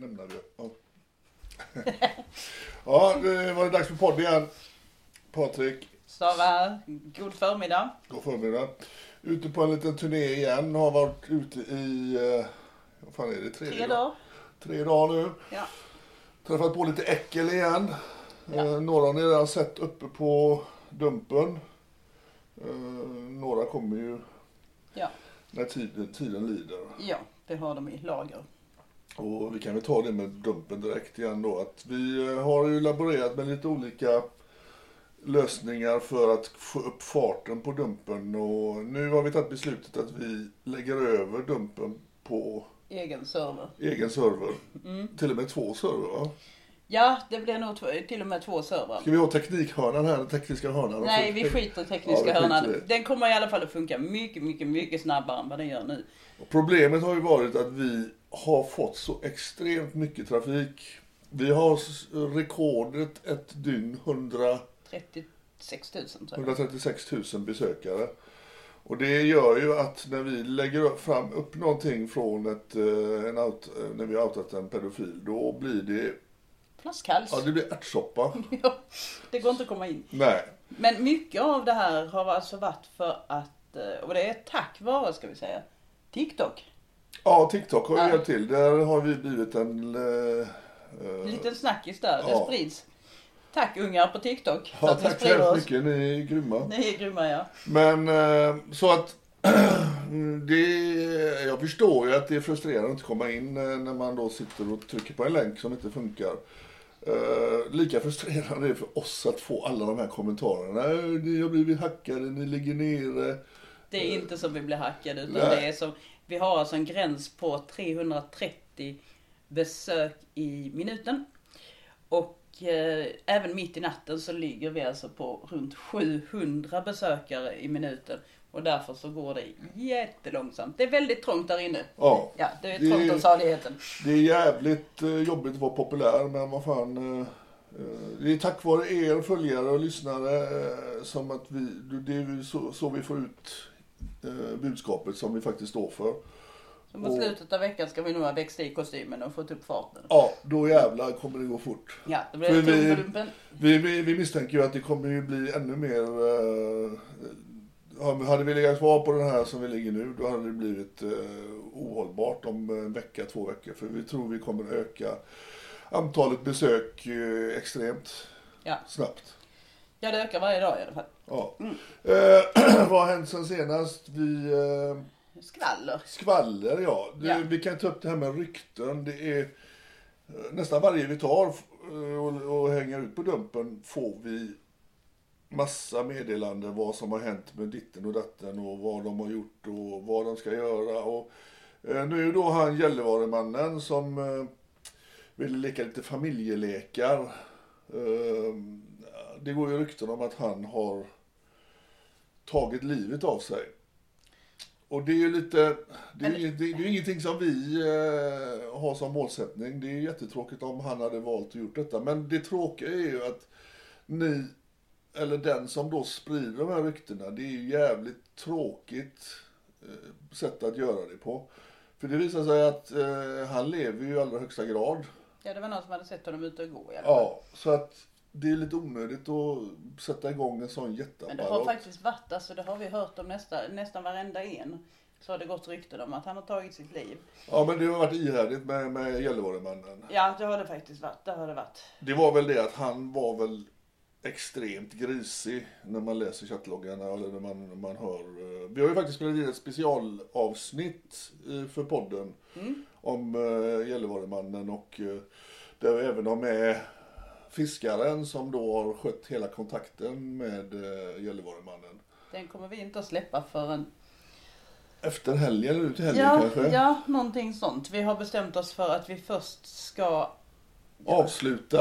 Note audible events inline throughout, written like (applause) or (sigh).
Nämnde vi? Ja. (laughs) ja, det var det dags för podd igen. Patrik, Sara, god förmiddag. god förmiddag. Ute på en liten turné igen. Har varit ute i, eh, vad fan är det, Tre dag? dagar. Tre dagar nu. Ja. Träffat på lite äckel igen. Ja. Eh, några har ni redan sett uppe på Dumpen. Eh, några kommer ju Ja. när tiden, tiden lider. ja, det har de i lager. Och vi kan väl ta det med Dumpen direkt igen då. Att vi eh, har ju laborerat med lite olika lösningar för att få upp farten på Dumpen. Och nu har vi tagit beslutet att vi lägger över Dumpen på Egen server. egen server. Mm. Till och med två server va? Ja, det blir nog två- till och med två servrar. Ska vi ha teknikhörnan här, den tekniska hörnan? Nej, vi skiter i tekniska Ja, hörnan. Den kommer i alla fall att funka mycket, mycket, mycket snabbare än vad den gör nu. Problemet har ju varit att vi har fått så extremt mycket trafik. Vi har rekordet ett dygn 100 36 000 tror jag. 136 000 besökare. Och det gör ju att när vi lägger fram upp någonting från ett, eh, en out, eh, när vi har outat en pedofil, då blir det, Flaskhals. ja det blir ärtsoppa. (laughs) Ja, det går inte att komma in. Nej. Men mycket av det här har alltså varit för att, eh, och det är tack vare ska vi säga, TikTok. Ja, TikTok har ju hjälpt till. Där har vi blivit en... Eh, eh, liten snackis där, det Ja. sprids. Tack ungar på TikTok ja, tack så hemskt mycket, ni är grymma. Ni är grymma ja. Men eh, så att (clears throat) det, jag förstår ju att det är frustrerande att inte komma in eh, när man då sitter och trycker på en länk som inte funkar. Eh, lika frustrerande är det för oss att få alla de här kommentarerna. "Eh, Ni har blivit hackade, ni ligger nere. Det är inte som vi blir hackade utan Nej. det är som, vi har alltså en gräns på 330 besök i minuten. Och eh, även mitt i natten så ligger vi alltså på runt 700 besökare i minuten. Och därför så går det jättelångsamt. Det är väldigt trångt där inne. Ja, Ja, det är Det- trångt om saligheten. det är jävligt eh, jobbigt att vara populär men vad fan. eh, eh, Det är tack vare er följare och lyssnare som att vi, det är så, så vi får ut budskapet som vi faktiskt står för. Så mot slutet av veckan ska vi nog ha växt i kostymen och fått upp farten. Ja, då jävlar kommer det gå fort. Ja, då blir det vi-. Vi, vi, vi misstänker ju att det kommer ju bli ännu mer... Eh, hade vi legat kvar på den här som vi ligger nu, då hade det blivit eh, ohållbart om en vecka, två veckor. För vi tror vi kommer öka antalet besök eh, extremt Ja. snabbt. ja, det ökar varje dag i alla fall. Ja. Eh, (clears throat) vad har hänt sen senast? Vi... Eh, Skvaller. Skvaller, ja. Det, Ja. Vi kan ta upp det här med rykten. Det är eh, nästan varje vi tar eh, och, och hänger ut på Dumpen får vi massa meddelanden vad som har hänt med ditten och datten och vad de har gjort och vad de ska göra. Och, eh, nu är då han Gällivaremannen som eh, ville leka lite familjelekar. Eh, det går ju rykten om att han har tagit livet av sig. Och det är ju lite, det är, ju- det är ingenting som vi eh, har som målsättning. Det är ju jättetråkigt om han hade valt att gjort detta. Men det tråkiga är ju att ni, eller den som då sprider de här ryktena, det är ju jävligt tråkigt eh, sätt att göra det på. För det visar sig att eh, han lever ju i allra högsta grad. Ja, det var någon som hade sett honom ute och gå i alla fall. Ja, så att det är lite onödigt att sätta igång en sån Men det har jätteapparat. faktiskt varit, alltså det har vi hört om nästa, nästan varenda en. Så har det gått rykten om att han har tagit sitt liv. Ja, men det har varit ihärdigt med, med Gällivare-mannen. Ja, det har det faktiskt varit. Det har det varit. Det var väl det att han var väl extremt grisig när man läser chattloggarna eller när man, när man hör. eh, Vi har ju faktiskt spelat in ett specialavsnitt eh, för podden om uh, Gällivaremannen och eh, där vi även har med fiskaren som då har skött hela kontakten med Gällivaremannen. Den kommer vi inte att släppa förrän Efter helgen eller ut i helgen Ja, kanske? ja, någonting sånt. Vi har bestämt oss för att vi först ska... avsluta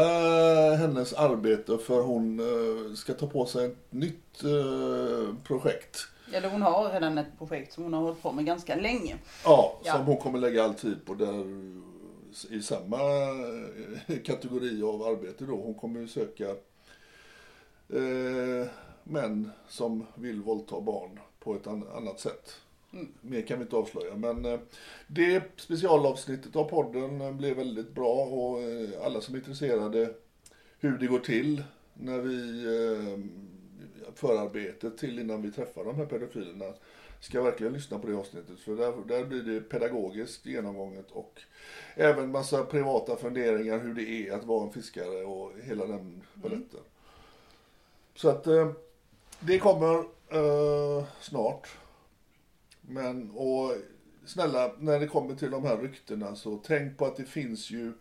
hennes arbete för hon eh, ska ta på sig ett nytt eh, projekt. Eller hon har redan ett projekt som hon har hållit på med ganska länge. Ja, Ja. som hon kommer lägga all tid på där i samma eh, kategori av arbete då. Hon kommer ju söka eh, män som vill våldta barn på ett an- annat sätt. Mer kan vi inte avslöja. Men eh, det specialavsnittet av podden eh, blev väldigt bra och eh, alla som är intresserade hur det går till när vi förarbetet till innan vi träffar de här pedofilerna ska verkligen lyssna på det avsnittet. För där, där blir det pedagogiskt genomgånget och även massa privata funderingar hur det är att vara en fiskare och hela den paletten. Så att det kommer eh, snart. Men och snälla, när det kommer till de här ryktena så tänk på att det finns ju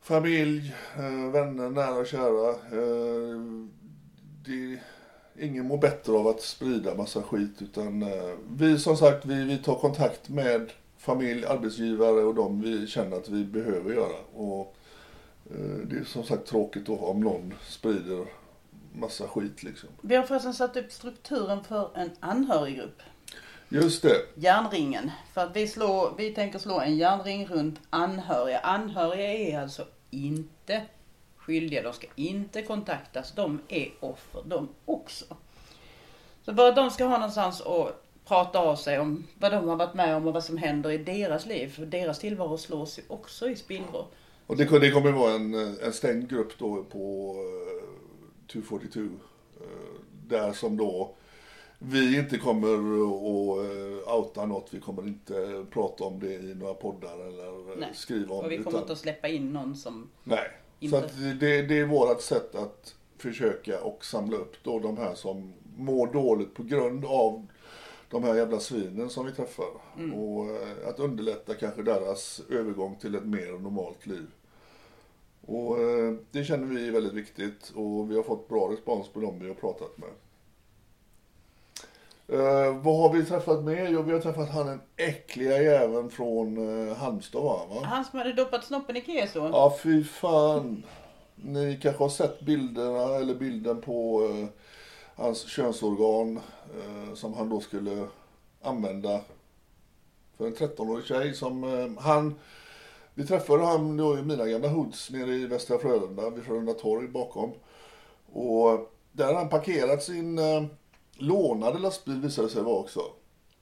familj, eh, vänner, nära och kära. Eh, det, ingen mår bättre av att sprida massa skit utan eh, vi som sagt, vi, vi tar kontakt med familj, arbetsgivare och de vi känner att vi behöver göra. Och det är som sagt tråkigt då om någon sprider massa skit liksom. Vi har förresten satt upp strukturen för en anhöriggrupp. Just det. Järnringen. För att vi, slår, vi tänker slå en järnring runt anhöriga. Anhöriga är alltså inte skyldiga. De ska inte kontaktas. De är offer de också. Så bara de ska ha någonstans att prata av sig om vad de har varit med om och vad som händer i deras liv. För deras tillvaro slås ju också i spillror. Och det, det kommer vara en, en stängd grupp då på eh, 242. eh, där som då vi inte kommer att eh, outa något. Vi kommer inte prata om det i några poddar eller eh, Nej. skriva om Och vi det. kommer utan- inte att släppa in någon som... Nej, Inte. så att det, det är vårt sätt att försöka och samla upp då de här som mår dåligt på grund av de här jävla svinen som vi träffar. Och eh, att underlätta kanske deras övergång till ett mer normalt liv. Och det känner vi är väldigt viktigt och vi har fått bra respons på dem vi har pratat med. Eh, vad har vi träffat med? Jo, vi har träffat han den äckliga jäveln från eh, Halmstad va? Han som hade doppat snoppen i keso. Ja, fy fan. Ni kanske har sett bilderna eller bilden på eh, hans könsorgan som han då skulle använda för en 13-årig tjej som han vi träffade han då i mina gamla hoods nere i Västra Frölunda, vid Frölunda torg bakom. Och där har han parkerat sin lånade lastbil visade det sig vara också.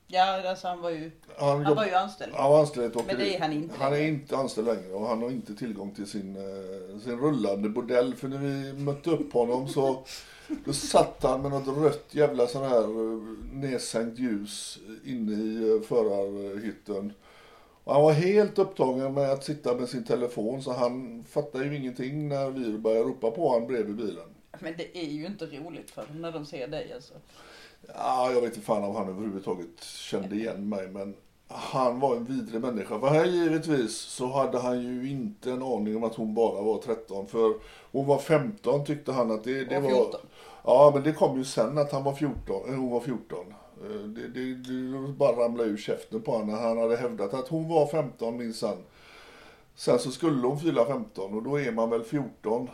Ja, alltså han var ju, Han, han var ju anställd. han var anställd ett. Men det är han inte Han är inte anställd längre och han har inte tillgång till sin, eh, sin rullande bordell. För när vi mötte upp honom så då satt han med något rött jävla sån här eh, nedsänkt ljus inne i eh, förarhytten. Och han var helt upptagen med att sitta med sin telefon så han fattade ju ingenting när vi började ropa på honom bredvid bilen. Men det är ju inte roligt för dem när de ser dig alltså. Ja, jag vet inte fan om han överhuvudtaget kände igen mig, men han var en vidrig människa. För här givetvis så hade han ju inte en aning om att hon bara var 13. För hon var 15 tyckte han att det, det var... 14. Ja, men det kom ju sen att han var 14, eh, hon var 14. Eh, Det, det, det bara ramlade ur käften på honom när han hade hävdat att hon var 15 minsann. Sen så skulle hon fylla 15 och då är man väl 14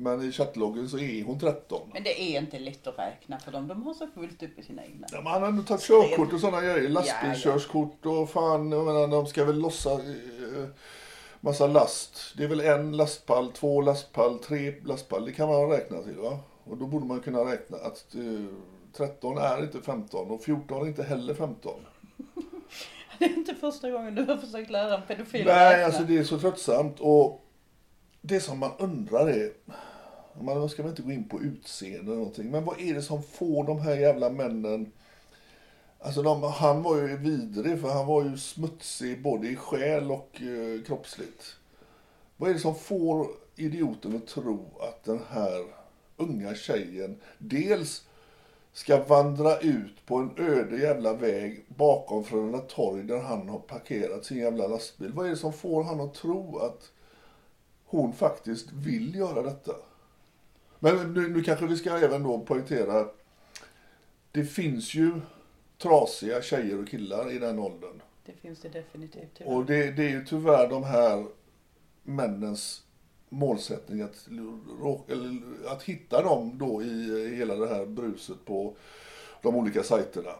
Men i chattloggen så är hon 13. Men det är inte lätt att räkna för dem. De har så fullt upp i sina egna. Ja, men han har ändå tagit körkort och sådana grejer. Lastbilskörskort och fan, jag menar, de ska väl lossa eh, massa last. Det är väl en lastpall, två lastpall, tre lastpall. Det kan man räkna till va? Och då borde man kunna räkna att eh, 13 är inte 15 och 14 är inte heller 15. (laughs) Det är inte första gången du har försökt lära en pedofil att Nej, räkna. alltså det är så tröttsamt. Och det som man undrar är, man ska väl inte gå in på utseende eller någonting, men vad är det som får de här jävla männen Alltså de, han var ju vidrig för han var ju smutsig både i själ och eh, kroppsligt. Vad är det som får idioten att tro att den här unga tjejen dels ska vandra ut på en öde jävla väg bakom Frölunda torg där han har parkerat sin jävla lastbil. Vad är det som får han att tro att hon faktiskt vill göra detta? Men nu, nu kanske vi ska även då poängtera det finns ju trasiga tjejer och killar i den åldern. Det finns det definitivt. tyvärr. Och det, det är ju tyvärr de här männens målsättning att, att hitta dem då i hela det här bruset på de olika sajterna.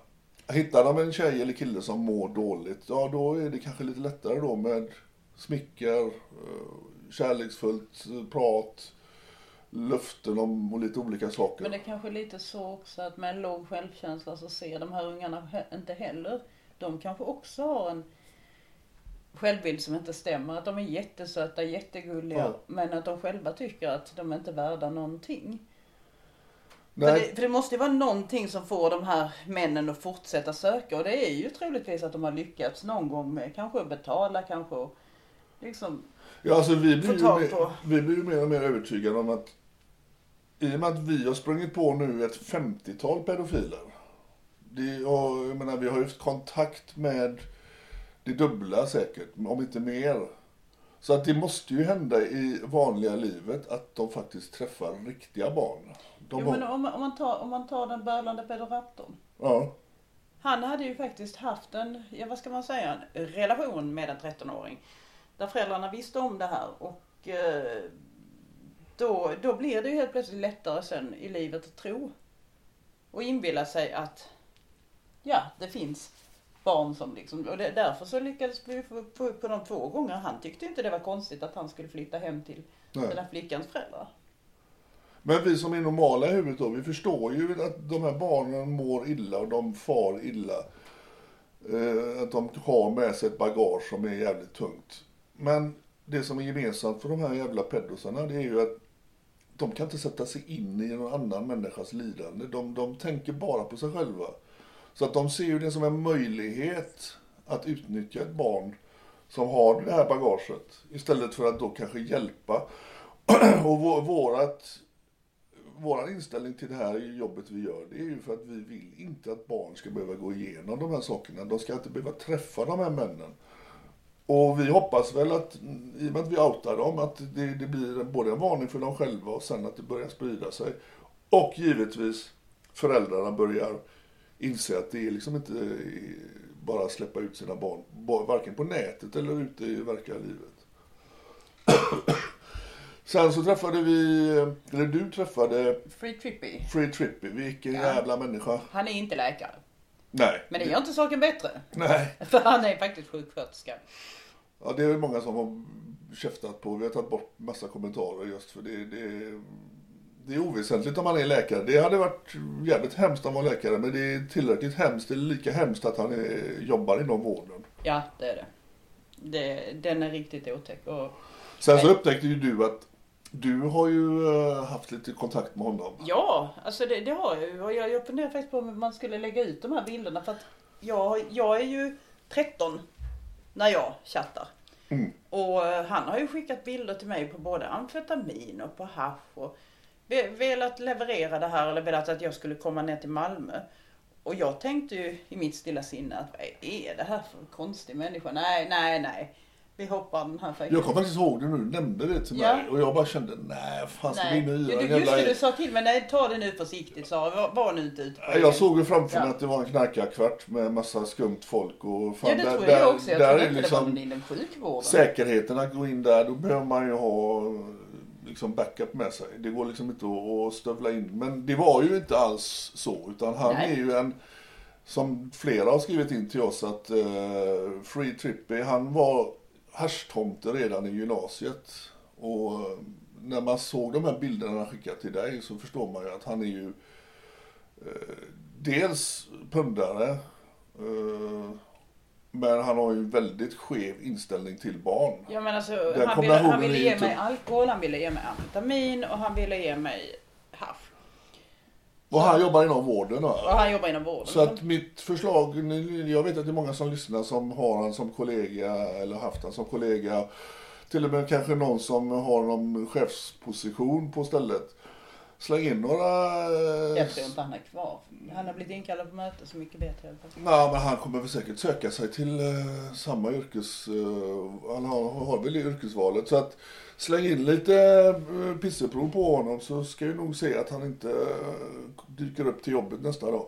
Hittar de en tjej eller kille som mår dåligt, ja då är det kanske lite lättare då med smicker, eh, kärleksfullt prat, löften om och lite olika saker. Men det är kanske lite så också att med en låg självkänsla så ser de här ungarna inte heller. De kanske också har en självbild som inte stämmer. Att de är jättesöta, jättegulliga. Ja. Men att de själva tycker att de inte är värda någonting. För Nej, det, för det måste ju vara någonting som får de här männen att fortsätta söka. Och det är ju troligtvis att de har lyckats någon gång med kanske att betala, kanske liksom Ja, alltså vi blir, ju mer, vi blir ju mer och mer övertygade om att i och med att vi har sprungit på nu ett 50-tal pedofiler. Det, och, jag menar, vi har ju haft kontakt med det dubbla säkert, om inte mer. Så att det måste ju hända i vanliga livet att de faktiskt träffar riktiga barn. De Jo, har, men om, man- om, man tar, om man tar den bölande pedoraptorn. ja, Han hade ju faktiskt haft en, ja vad ska man säga, en relation med en 13-åring. Där föräldrarna visste om det här och eh, då, då blir det ju helt plötsligt lättare sen i livet att tro. Och inbilla sig att, ja det finns barn som liksom, och det, därför så lyckades vi få få upp på de två gånger. Han tyckte inte det var konstigt att han skulle flytta hem till Nej. den här flickans föräldrar. Men vi som är normala i huvudet då, vi förstår ju att de här barnen mår illa och de far illa. Eh, att de har med sig ett bagage som är jävligt tungt. Men det som är gemensamt för de här jävla pedosarna det är ju att de kan inte sätta sig in i någon annan människas lidande. De, de tänker bara på sig själva. Så att de ser ju det som en möjlighet att utnyttja ett barn som har det här bagaget. Istället för att då kanske hjälpa. (clears throat) Och vårat, våran inställning till det här jobbet vi gör, det är ju för att vi vill inte att barn ska behöva gå igenom de här sakerna. De ska inte behöva träffa de här männen. Och vi hoppas väl att, i och med att vi outar dem, att det, det blir både en varning för dem själva och sen att det börjar sprida sig. Och givetvis föräldrarna börjar inse att det är liksom inte eh, bara att släppa ut sina barn, ba- varken på nätet eller ute i verkliga livet. (clears throat) Sen så träffade vi, eller du träffade Free Trippy. Free Trippy, vilken Ja. jävla människa. Han är inte läkare. Nej. Men det gör inte saken bättre. Nej. (laughs) För han är faktiskt sjuksköterska. Ja, det är många som har käftat på. Vi har tagit bort massa kommentarer just för det, det, det är oväsentligt om man är läkare. Det hade varit jävligt hemskt om man var läkare, men det är tillräckligt hemskt. Det är lika hemskt att han är, jobbar inom vården. Ja, det är det. det den är riktigt otäck. Och, Sen så upptäckte ju du att du har ju eh, haft lite kontakt med honom. ja, alltså det, det har jag ju. Och jag, jag funderar faktiskt på om man skulle lägga ut de här bilderna. För att jag, jag är ju 13 när jag chattar. Mm. Och eh, han har ju skickat bilder till mig på både amfetamin och på hasch. Och ve- velat leverera det här eller velat att jag skulle komma ner till Malmö. Och jag tänkte ju i mitt stilla sinne att vad är det här för konstig människa? Nej, nej, nej. Vi hoppar den här faktiskt. Jag kommer faktiskt ihåg det nu, du nämnde det till Ja. mig. Och jag bara kände, nej, fan ska Nej, vi in och du, göra en just jävla... det du sa till mig, nej ta det nu försiktigt Sara, var, var nu inte ute på Nej, Jag såg ju framför Ja. mig att det var en knarkarkvart med massa skumt folk och fan, Ja det tror jag också, jag där trodde är inte liksom det var inom sjukvården. säkerheten att gå in där, då behöver man ju ha liksom backup med sig. Det går liksom inte att, att stövla in. Men det var ju inte alls så. Utan han Nej. är ju en, som flera har skrivit in till oss, att eh, Free Trippy, han var haschtomte redan i gymnasiet. Och eh, när man såg de här bilderna han skickade till dig så förstår man ju att han är ju eh, dels pundare, eh, men han har ju väldigt skev inställning till barn. Ja men alltså, han ville, han ville ge mig alkohol, han ville ge mig amfetamin och han ville ge mig hasch. Och han jobbar inom vården. Och Va? han jobbar inom vården. Så att mitt förslag, jag vet att det är många som lyssnar som har han som kollega eller haft han som kollega. Till och med kanske någon som har någon chefsposition på stället. Släng in några... eh, Jag tror inte han är kvar. Han har blivit inkallad på möte, så mycket vet jag. inte. Nej, men han kommer väl säkert söka sig till eh, samma yrkes... Eh, han har, har väl yrkesvalet. Så att släng in lite eh, pisseprov på honom så ska vi nog se att han inte eh, dyker upp till jobbet nästa dag.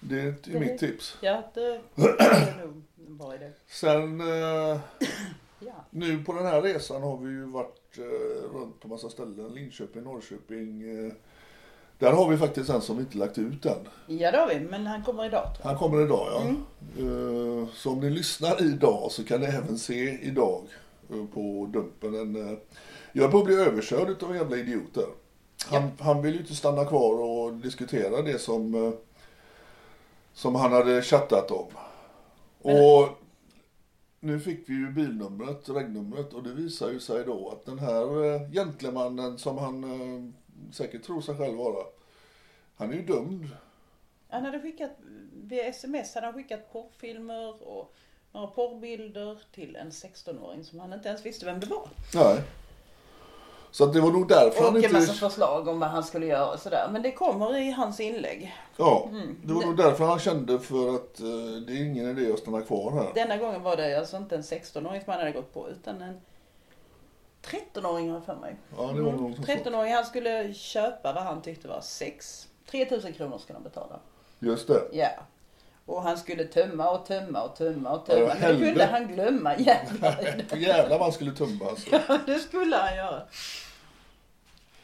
Det är Det- mitt tips. Ja, det det är nog en bra idé. Sen eh, (coughs) Ja. nu på den här resan har vi ju varit eh, runt på massa ställen. Linköping, Norrköping. Eh, där har vi faktiskt en som vi inte lagt ut än. ja, det har vi. Men han kommer idag. Han kommer idag ja. Eh, Så om ni lyssnar idag så kan ni även se idag på Dumpen. En, eh, jag att bli överkörd utav jävla idioter. Han, han vill ju inte stanna kvar och diskutera det som, eh, som han hade chattat om. Och nu fick vi ju bilnumret, regnumret och det visar ju sig då att den här eh, gentlemannen som han säkert tror sig själv vara. Han är ju dömd Han hade skickat, via sms hade han skickat porrfilmer och några porrbilder till en 16-åring som han inte ens visste vem det var. Nej. Så att det var nog därför han Och en inte... massa förslag om vad han skulle göra och sådär. Men det kommer i hans inlägg. Ja, Mm. det var nog därför han kände för att eh, det är ingen idé att stanna kvar här. Denna gången var det alltså inte en 16-åring som han hade gått på utan en 13-åring har jag för mig. Ja, det var så. 13-åring, han skulle köpa vad han tyckte var sex. 3000 kronor skulle han betala. Just det. Ja. Och han skulle tömma och tömma och tömma och tömma. Men det kunde han glömma. Jävlar. Jävlar vad han skulle tumma alltså. Ja, det skulle han göra.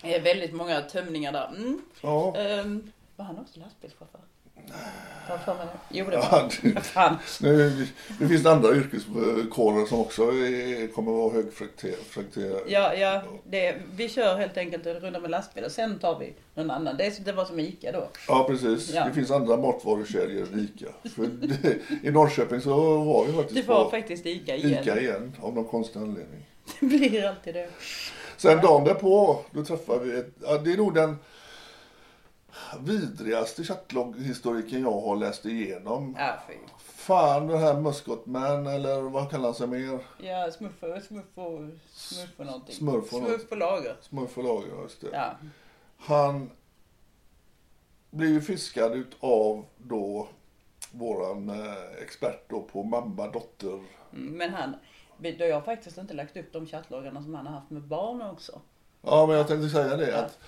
Det är väldigt många tömningar där. Mm. Ja. Ehm, var han också lastbilschaufför? Det? Jo, det var Ja, det, (laughs) Fan. nu, det finns andra yrkeskårer som också är, kommer att vara högfrekterade. Ja, ja det, vi kör helt enkelt en runda med lastbil och sen tar vi någon annan. Det, är- det var som Ica då. Ja, precis. Ja. Det finns andra matvarukedjor än Ica. För det, I Norrköping så var vi faktiskt Det var på faktiskt Ica igen. Ica igen av någon konstig anledning. (laughs) Det blir alltid det. Sen dagen därpå, då träffade vi ett, ja, det är nog den vidrigaste chattloghistoriken jag har läst igenom. Ja, fy. Fan, den här Muscotman eller vad kallar han sig mer? Ja, smuff och, smuff och, smuff och någonting. Smurf och lager. Smurf och lager, just det. Ja. Han blev ju fiskad utav då våran eh, expert då på mamma dotter. Mm, Men han, då har jag faktiskt inte lagt upp de chattloggarna som han har haft med barn också. Ja, men jag tänkte säga det Ja. att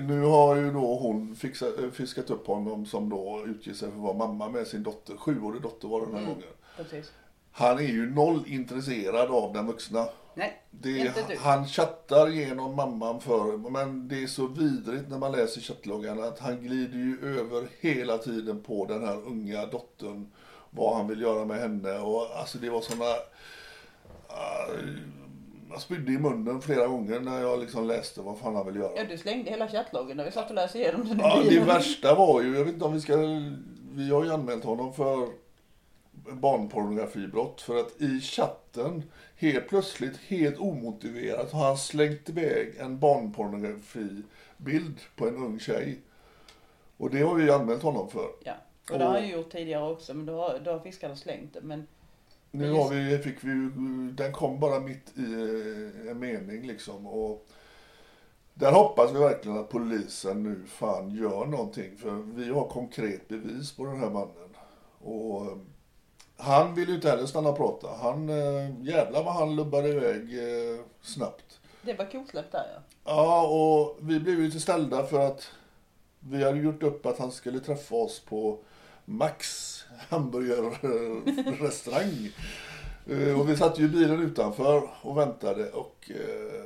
nu har ju då hon fixat, eh, fiskat upp honom som då utger sig för att vara mamma med sin dotter. Sjuårig dotter var den här gången. Precis. Han är ju noll intresserad av den vuxna. Nej, Det, inte du. han chattar genom mamman för men det är så vidrigt när man läser chattloggarna att han glider ju över hela tiden på den här unga dottern. Vad han vill göra med henne och alltså det var såna... Uh, jag spydde i munnen flera gånger när jag liksom läste vad fan han vill göra. Ja, du slängde hela chattloggen när vi satt och läste igenom den Ja, det värsta var ju, jag vet inte om vi ska, vi har ju anmält honom för barnpornografibrott för att i chatten helt plötsligt, helt omotiverat har han slängt iväg en barnpornografibild på en ung tjej. Och det har vi ju anmält honom för. Ja, och det har jag gjort tidigare också, men då har, då har fiskarna slängt det. Men Nu har vi, fick vi den kom bara mitt i eh, en mening liksom. Och där hoppas vi verkligen att polisen nu fan gör någonting. För vi har konkret bevis på den här mannen. Och eh, han vill ju inte heller stanna och prata. Han, eh, jävlar vad han lubbade iväg snabbt. det var kosläpp där ja. Ja, och vi blev ju till ställda för att vi hade gjort upp att han skulle träffa oss på Max hamburgerrestaurang. Eh, och vi satt ju i bilen utanför och väntade och eh,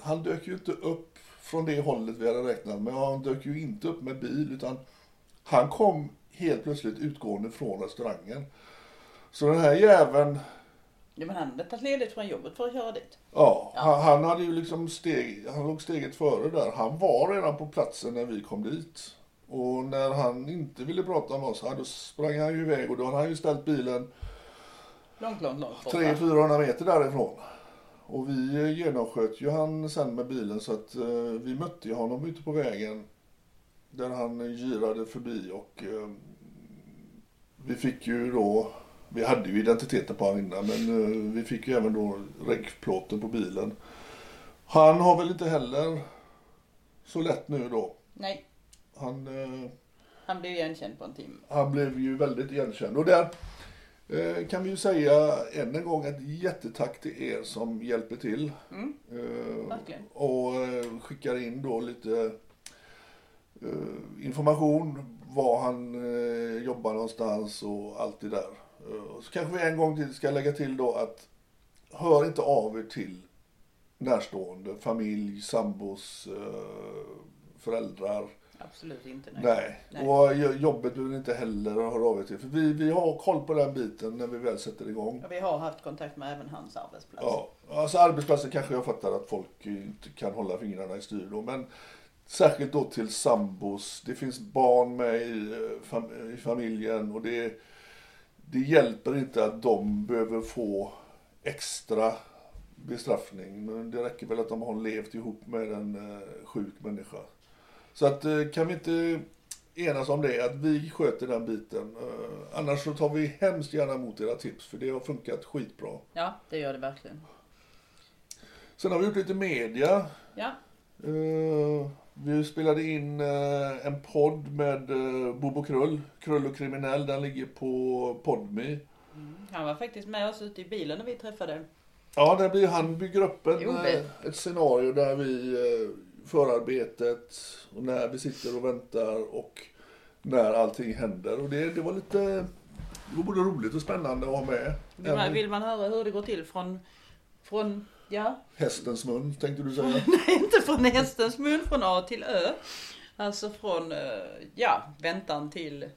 han dök ju inte upp från det hållet vi hade räknat med. Han dök ju inte upp med bil utan han kom helt plötsligt utgående från restaurangen. Så den här jäveln, Ja, men han hade tagit ledigt från jobbet för att köra dit. ja, Han, han hade ju liksom steg, han låg steget före där. Han var redan på platsen när vi kom dit. Och när han inte ville prata med oss, ja, då sprang han ju iväg och då hade han ju ställt bilen Långt, långt, långt borta. 300-400 meter därifrån. Och vi genomsköt ju han sen med bilen så att eh, vi mötte ju honom ute på vägen. Där han girade förbi och eh, vi fick ju då, vi hade ju identiteten på honom innan men eh, vi fick ju även då regplåten på bilen. Han har väl inte heller så lätt nu då. Nej, Han, eh, han blev igenkänd på en timme. han blev ju väldigt igenkänd. Och där eh, kan vi ju säga än en gång ett jättetack till er som hjälper till. Mm, Eh, och skickar in då lite information, var han jobbar någonstans och allt det där. Så kanske vi en gång till ska lägga till då att hör inte av er till närstående, familj, sambos, föräldrar. Absolut inte. Nej. Nej. Nej. och jo- jobbet ni inte heller höra av er till. För vi, vi har koll på den biten när vi väl sätter igång. Och vi har haft kontakt med även hans arbetsplats. Ja, alltså arbetsplatsen kanske jag fattar att folk inte kan hålla fingrarna i styr då, men särskilt då till sambos. Det finns barn med i, eh, fam- i familjen och det, det hjälper inte att de behöver få extra bestraffning. Men det räcker väl att de har levt ihop med en eh, sjuk människa. Så att eh, kan vi inte enas om det, att vi sköter den biten. Eh, annars så tar vi hemskt gärna emot era tips, för det har funkat skitbra. Ja, det gör det verkligen. Sen har vi gjort lite media. Ja, Eh, vi spelade in en podd med Bobo Krull, Krull och kriminell. Den ligger på Podme. han var faktiskt med oss ute i bilen när vi träffade. Ja, där blir, han bygger upp en, ett scenario där vi förarbetet och när vi sitter och väntar och när allting händer. Och det, det var lite, det var både roligt och spännande att ha med. Vill man, vill man höra hur det går till från, från ja, Hästens mun, tänkte du säga. (laughs) nej inte från hästens mun, från A till Ö. Alltså från, eh, ja, väntan till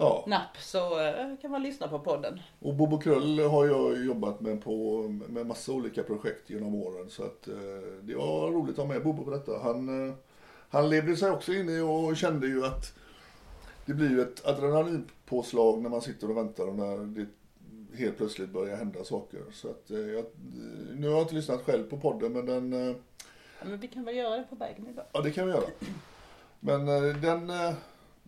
Ja. napp så eh, kan man lyssna på podden. Och Bobo Krull har jag jobbat med på med massa olika projekt genom åren. Så att eh, det var roligt att ha med Bobo på detta. Han, eh, han levde sig också in i och kände ju att det blir ju ett adrenalinpåslag när man sitter och väntar och när det helt plötsligt börjar hända saker. Så att jag, nu har jag inte lyssnat själv på podden men den, Ja, men vi kan väl göra det på vägen idag. ja det kan vi göra. Men den,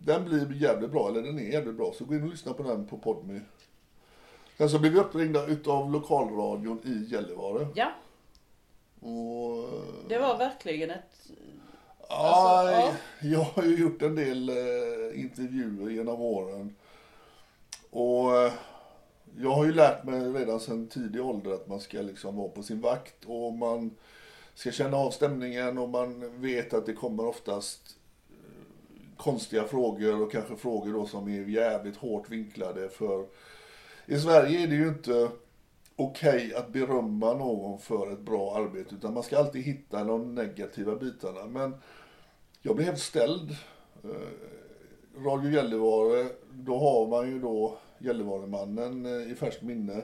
den blir jävligt bra, eller den är jävligt bra. Så gå in och lyssna på den på Podme. Sen så blev vi uppringda utav lokalradion i Gällivare. Ja, Och, eh, det var verkligen ett... ja, alltså, ja. Jag har ju gjort en del eh, intervjuer genom åren. Och eh, jag har ju lärt mig redan sedan tidig ålder att man ska liksom vara på sin vakt och man ska känna av stämningen och man vet att det kommer oftast eh, konstiga frågor och kanske frågor då som är jävligt hårt vinklade för i Sverige är det ju inte okej att berömma någon för ett bra arbete utan man ska alltid hitta de negativa bitarna. Men jag blev helt ställd. Eh, Radio Gällivare, då har man ju då Gällivaremannen eh, i färskt minne.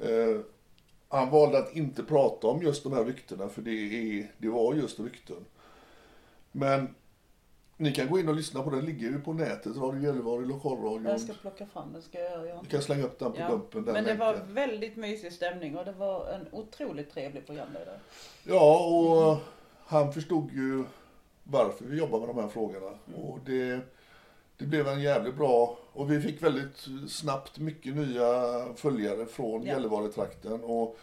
Eh, han valde att inte prata om just de här ryktena för det, är, det var just rykten. Men ni kan gå in och lyssna på den, ligger ju på nätet, Radio Gällivare lokalradion. Jag ska plocka fram den, ska jag göra. Du Jan? kan slänga upp den på Ja, dumpen. Den men det var länken. väldigt mysig stämning och det var en otroligt trevlig programledare. Ja, och han förstod ju varför vi jobbar med de här frågorna. Och det, det blev en jävligt bra, och vi fick väldigt snabbt mycket nya följare från Ja. Gällivare-trakten. Och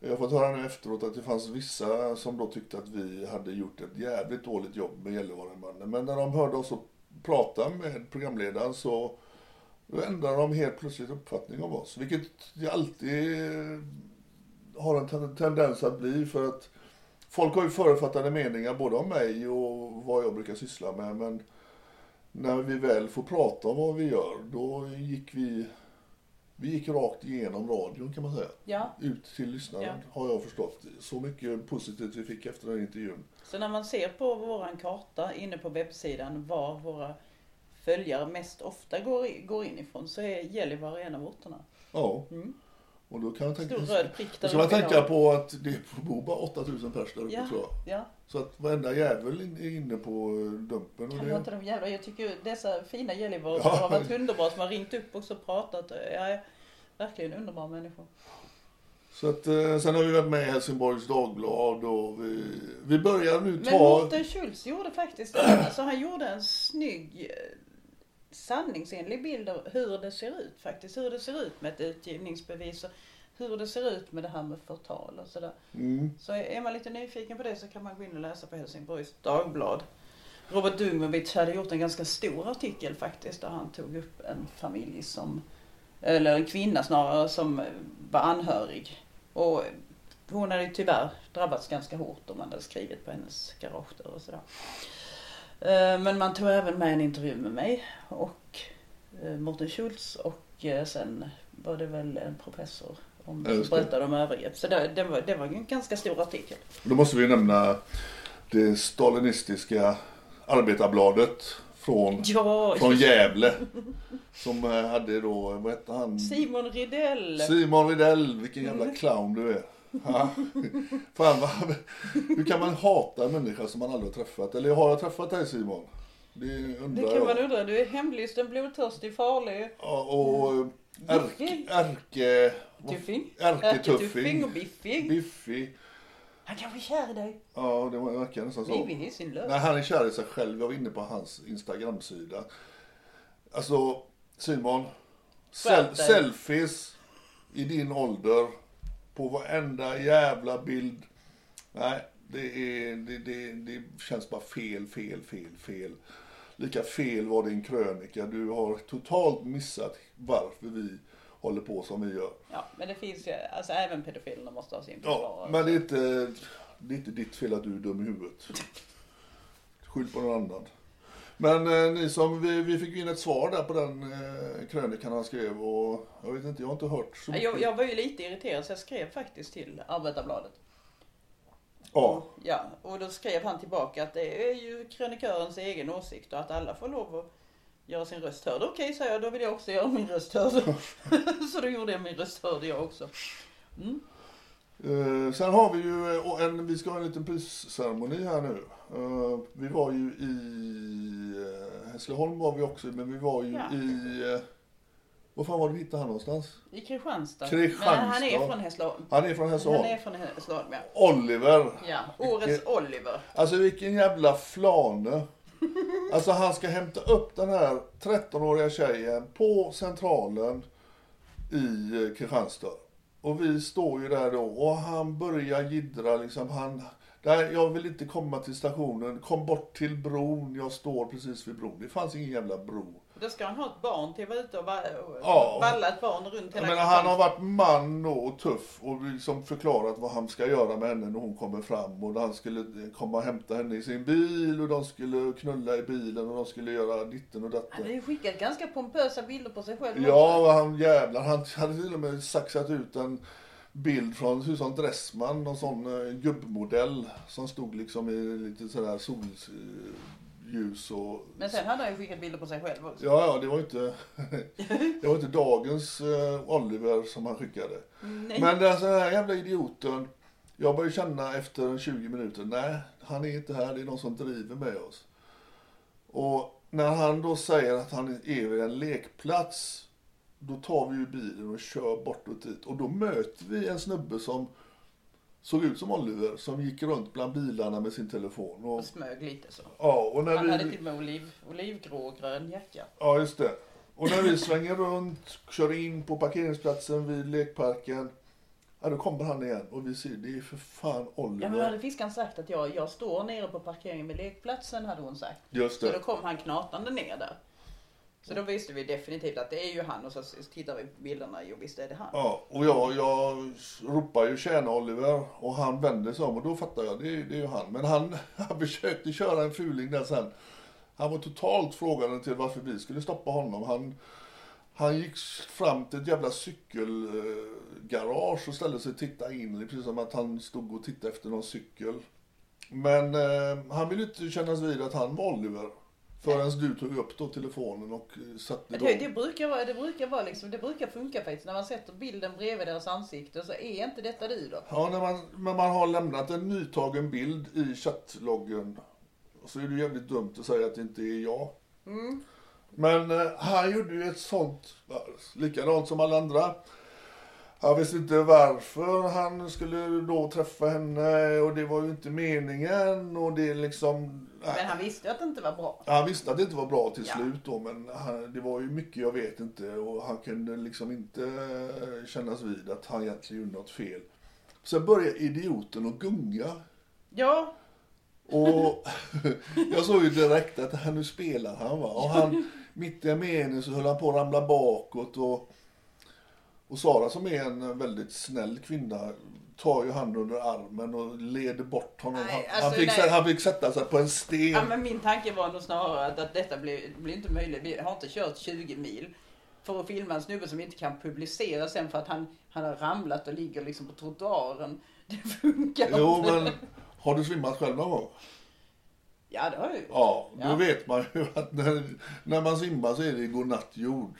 jag har fått höra nu efteråt att det fanns vissa som då tyckte att vi hade gjort ett jävligt dåligt jobb med Gällivaremannen. Men när de hörde oss prata med programledaren så då ändrade de helt plötsligt uppfattning om oss. Vilket det alltid har en tendens att bli för att folk har ju förutfattade meningar både om mig och vad jag brukar syssla med. Men när vi väl får prata om vad vi gör, då gick vi vi gick rakt igenom radion kan man säga. Ja. Ut till lyssnaren Ja. har jag förstått. Så mycket positivt vi fick efter den intervjun. Så när man ser på våran karta inne på webbsidan var våra följare mest ofta går, går in ifrån så är Gällivare en av orterna. Ja. Och då kan jag tänka. Stor röd prick där så man tänka på att det bor bara 8000 pers där uppe Ja, tror jag. ja. Så att varenda jävel är inne på eh, Dumpen. Och Kan det, inte de jävla, jag tycker dessa fina Gällivare Ja. har varit underbara som har ringt upp och pratat. Jag är verkligen underbara människor. så att, eh, sen har vi varit med i Helsingborgs Dagblad och vi, vi börjar nu Men ta... Mårten Schultz gjorde faktiskt det. Alltså han gjorde en snygg eh, sanningsenlig bild av hur det ser ut faktiskt. Hur det ser ut med ett utgivningsbevis och hur det ser ut med det här med förtal och sådär. Mm. Så är man lite nyfiken på det så kan man gå in och läsa på Helsingborgs Dagblad. Robert Dungmovich hade gjort en ganska stor artikel faktiskt där han tog upp en familj som, eller en kvinna snarare, som var anhörig. Och hon hade tyvärr drabbats ganska hårt om man hade skrivit på hennes garagedörr och sådär. Eh, Men man tog även med en intervju med mig och eh, Morten Schultz och eh, sen var det väl en professor om, som berättade om övergrepp. Så det, det, var, det var en ganska stor artikel. Då måste vi nämna det stalinistiska Arbetarbladet från, (laughs) Ja, från Gävle. Som hade då, vad hette han? Simon Ridell. Simon Rydell, vilken jävla clown du är. Ja. Fan, vad, hur kan man hata en människa som man aldrig har träffat? Eller har jag träffat dig Simon? Det undrar Det kan man jag. undra. Du är hemlysten, blodtörstig, farlig. Ja, och ärke... ärke Tuffing. Ärketuffing. och biffig. Biffig. Han kanske är kär i dig. Ja, det verkar nästan så. Livig i sin lön. Nej, han är kär i sig själv. Jag var inne på hans Instagram-sida. Alltså, Simon. Skärp Sel- dig. selfies i din ålder. På varenda jävla bild. Nej, det, är, det, det, det känns bara fel, fel, fel, fel. Lika fel var din krönika. Du har totalt missat varför vi håller på som vi gör. Ja, men det finns ju, alltså även pedofilerna måste ha sin Ja, försvarare. men det är, inte, det är inte ditt fel att du är dum i huvudet. Skyll på någon annan. Men eh, ni som, vi, vi fick in ett svar där på den eh, krönikan han skrev och jag vet inte, jag har inte hört så Ja, Jag, jag var ju lite irriterad så jag skrev faktiskt till Arbetarbladet. Ja, Ja, och då skrev han tillbaka att det är ju krönikörens egen åsikt och att alla får lov att göra sin röst hörd. Okej, sa jag, då vill jag också göra min röst hörd. (laughs) så då gjorde jag min röst hörd jag också. Eh, sen har vi ju eh, en, vi ska ha en liten prisceremoni här nu. Eh, vi var ju i uh, Hässleholm var vi också, men vi var ju Ja. i, uh, var fan var det vi hittade han någonstans? I Kristianstad. Kristianstad. Men han är från Hässleholm. Han är från Hässleholm. Han är från Hässleholm, ja. Oliver. Ja, årets Oliver. Alltså vilken jävla flane. (laughs) Alltså han ska hämta upp den här 13-åriga tjejen på centralen i eh, Kristianstad. Och vi står ju där då och han börjar jiddra liksom. Han, där, jag vill inte komma till stationen. Kom bort till bron. Jag står precis vid bron. Det fanns ingen jävla bro. Då ska han ha ett barn till att vara ute och Ja. valla ett barn runt hela menar, han har varit man och tuff och liksom förklarat vad han ska göra med henne när hon kommer fram. Och han skulle komma och hämta henne i sin bil och de skulle knulla i bilen och de skulle göra ditten och Han datten. hade ju skickat ganska pompösa bilder på sig själv Ja, vad han jävlar. Han hade till och med saxat ut en bild från Susan Dressman, någon sån uh, gubbmodell som stod liksom i lite sådär solljus och... Men sen hade han ju skickat bilder på sig själv också. Ja, ja, det var inte, (laughs) det var inte dagens eh, Oliver som han skickade. Nej. Men den så här jävla idioten, jag börjar känna efter 20 minuter, nej, han är inte här, det är någon som driver med oss. Och när han då säger att han är vid en lekplats, då tar vi ju bilen och kör bortåt dit. Och då möter vi en snubbe som såg ut som Oliver, som gick runt bland bilarna med sin telefon. Och, Och smög lite så. ja, och när Han vi... hade till och med oliv, olivgrå och grön jacka. Ja, just det. Och när vi svänger runt, kör in på parkeringsplatsen vid lekparken. Ja, då kommer han igen och vi ser, det är för fan Ja men då Oliver. hade fiskan sagt att jag, jag står nere på parkeringen vid lekplatsen hade hon sagt. Just Så då det. kom han knatande ner där. Så då visste vi definitivt att det är ju han och så tittar vi på bilderna, jo visst är det han. Ja, och jag, jag ropar ju tjäna Oliver och han vänder sig om och då fattar jag, det, är- det är ju han. Men han, (laughs) han försökte köra en fuling där sen. Han var totalt frågande till varför vi skulle stoppa honom. Han, Han gick fram till ett jävla cykelgarage och ställde sig och tittade in. Precis som att han stod och tittade efter någon cykel. Men eh, han ville inte kännas vid att han var Oliver. Förrän du tog upp då telefonen och eh, satte Det, igång. det, brukar vara, det brukar vara liksom, det brukar funka faktiskt. När man sätter bilden bredvid deras ansikte så är inte detta du då. Ja, när man, men man har lämnat en nytagen bild i chattloggen. Så är det jävligt dumt att säga att det inte är jag. Men eh, han gjorde ju ett sånt, likadant som alla andra. Han visste inte varför han skulle då träffa henne och det var ju inte meningen och det liksom... Men han visste att det inte var bra. Han visste att det inte var bra till Ja. slut då, men han, det var ju mycket jag vet inte och han kunde liksom inte kännas vid att han egentligen gjorde något fel. Sen började idioten att gunga. Ja, Och (laughs) jag såg ju direkt att här, nu spelar han va. Och han, mitt i en mening så höll han på att ramla bakåt och, och Sara som är en väldigt snäll kvinna tar ju han under armen och leder bort honom. Nej, han, alltså, han, fick, han fick sätta sig på en sten. ja, men min tanke var nog snarare att, att detta blir, blir inte möjligt. Vi har inte kört 20 mil för att filma en snubbe som inte kan publicera sen för att han, han har ramlat och ligger liksom på trottoaren. (laughs) Det funkar Jo, inte. men har du svimmat själv någon gång? Ja, det har jag ju. Ja, då Ja. vet man ju att när, när man simmar så är det godnatt jord.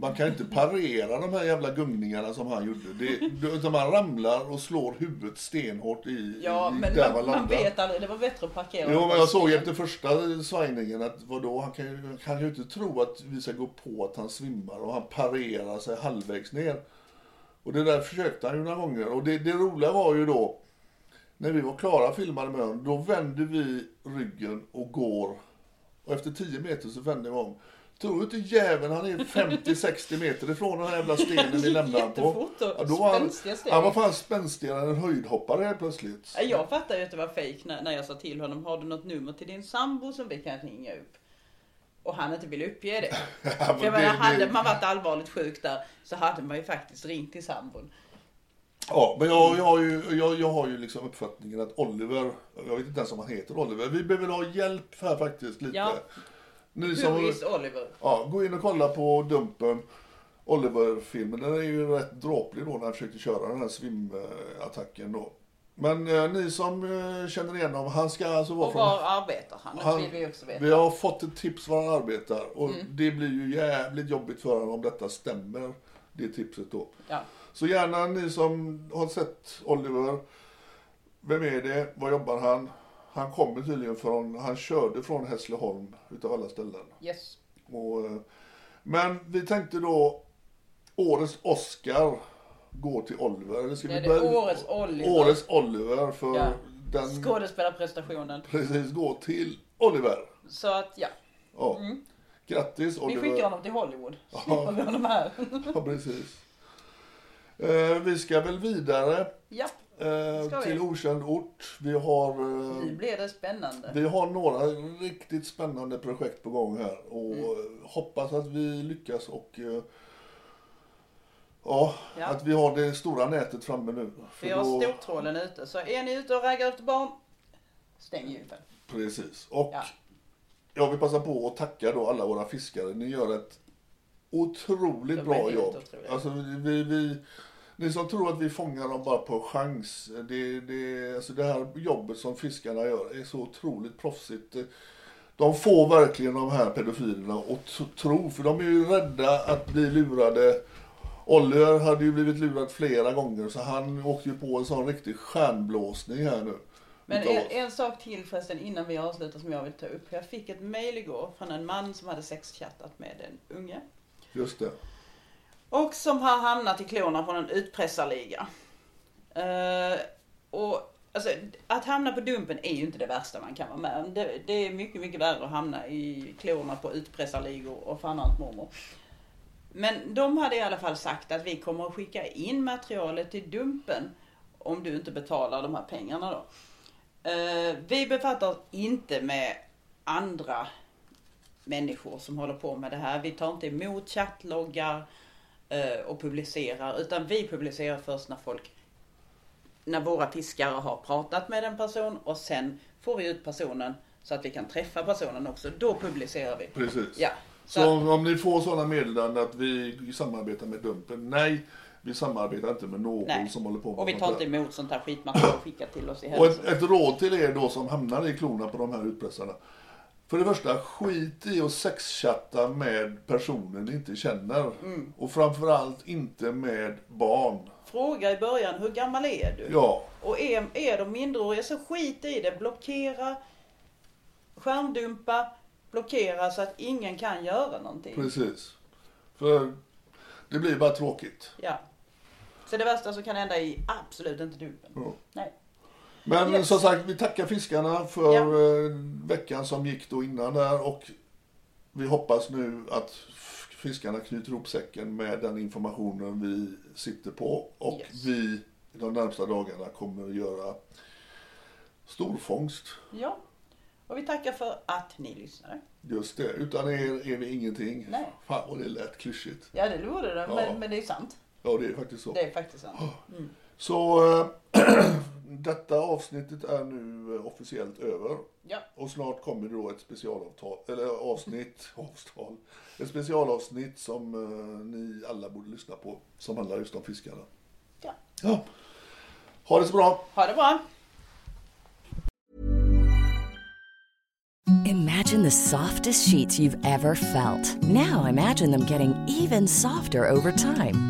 Man kan inte parera de här jävla gungningarna som han gjorde. Det, utan man ramlar och slår huvudet stenhårt i, Ja, i men där man, man landar. vet aldrig. Det var bättre att parkera. Jo, men jag såg efter första svajningen att vadå, han kan ju, han kan ju inte tro att vi ska gå på att han svimmar och han parerar sig halvvägs ner. Och det där försökte han ju några gånger. Och det, det roliga var ju då, när vi var klara filmade med honom, då vänder vi ryggen och går. Och efter 10 meter så vänder vi om. Tror du inte jäveln han är 50-60 meter ifrån den här jävla stenen vi lämnade på? Och då var han, han var fan spänstigare än en höjdhoppare helt plötsligt. Ja, Jag fattade ju att det var fejk när, när jag sa till honom, har du något nummer till din sambo som vi kan ringa upp? Och han inte ville uppge det. (laughs) Ja, För men menar, det- hade det- man varit allvarligt sjuk där så hade man ju faktiskt ringt till sambon. Ja, men jag, jag, har ju, jag, jag har ju liksom uppfattningen att Oliver, jag vet inte ens om han heter Oliver, vi behöver ha hjälp här faktiskt lite. Ja. Ni Who som, is Oliver? ja, gå in och kolla på Dumpen, Oliver-filmen. Den är ju rätt dråplig då när han försökte köra den här svimattacken då. Men eh, ni som eh, känner igen honom, han ska alltså vara Och från... var arbetar han? Det Han- vill vi också veta. Mm. Vi har fått ett tips var han arbetar och det blir ju jävligt jobbigt för honom om detta stämmer, det tipset då. Ja. Så gärna ni som har sett Oliver, vem är det, var jobbar han? Han kommer tydligen från, han körde från Hässleholm utav alla ställen. Yes. Och, eh, men vi tänkte då, årets Oscar går till Oliver. Eller ska Det vi börja- årets Oliver. Årets Oliver för Ja. den Skådespelarprestationen. precis går till Oliver. Så att ja, Ja. Grattis Mm. vi Oliver. skickar honom till Hollywood. Ja. Slipper vi honom här. (laughs) Ja, precis. Eh, vi ska väl vidare ja, eh, till okänd ort. Vi har, eh, nu blir det spännande. vi har några riktigt spännande projekt på gång här och Mm. hoppas att vi lyckas och eh, ja, Ja. att vi har det stora nätet framme nu. För Vi har då- stortrålen ute. Så är ni ute och raggar efter barn, stäng gympen. Precis. Och Ja. jag vill passa på att tacka då alla våra fiskare. Ni gör ett otroligt De bra jobb. otroliga. Alltså, vi, vi, ni som tror att vi fångar dem bara på chans. Det, det, alltså det här jobbet som fiskarna gör är så otroligt proffsigt. De får verkligen de här pedofilerna att tro, för de är ju rädda att bli lurade. Oliver hade ju blivit lurad flera gånger så han åkte ju på en sån riktig stjärnblåsning här nu. Men en, en sak till förresten innan vi avslutar som jag vill ta upp. Jag fick ett mail igår från en man som hade sexchattat med en unge. Just det. Och som har hamnat i klorna från en utpressarliga. Uh, eh, och alltså, att hamna på Dumpen är ju inte det värsta man kan vara med om. det, det är mycket, mycket värre att hamna i klorna på utpressarligor och fan allt mormor. Men de hade i alla fall sagt att vi kommer att skicka in materialet till Dumpen om du inte betalar de här pengarna då. Uh, vi befattar oss inte med andra människor som håller på med det här. Vi tar inte emot chattloggar och publicerar utan vi publicerar först när folk när våra fiskare har pratat med en person och sen får vi ut personen så att vi kan träffa personen också. Då publicerar vi. Precis. Ja, Så om, om ni får sådana meddelanden att vi samarbetar med Dumpen, nej, vi samarbetar inte med någon Nej. som håller på med Och vi tar inte emot sånt här skit man får skicka till oss i Och hälsan. ett, ett råd till er då som hamnar i klorna på de här utpressarna. För det första, skit i att sexchatta med personer ni inte känner. Mm. Och framförallt inte med barn. Fråga i början, hur gammal är du? Ja, Och är, är de minderåriga så skit i det. Blockera, skärmdumpa, blockera så att ingen kan göra någonting. precis. För det blir bara tråkigt. Ja. Så det värsta som kan hända är absolut inte dumpen. Ja. Nej. Men Yes. som sagt, vi tackar fiskarna för Ja. eh, veckan som gick då innan där och vi hoppas nu att fiskarna knyter ihop säcken med den informationen vi sitter på och Yes. vi de närmsta dagarna kommer att göra storfångst. Ja. Och vi tackar för att ni lyssnade. Just det, utan er är vi ingenting. Nej. Fan vad det lät klyschigt. Ja det vore det, Ja. men, men det är sant. Ja, det är faktiskt så. Det är faktiskt sant. Så (clears throat) äh, detta avsnittet är nu eh, officiellt över. Ja. Och snart kommer det då ett specialavtal, eller avsnitt, (laughs) avtal, ett specialavsnitt som eh, ni alla borde lyssna på, som handlar just om fiskarna. ja. Ja. Ha det så bra! Ha det bra. Imagine the softest sheets you've ever felt. Now imagine them getting even softer over time.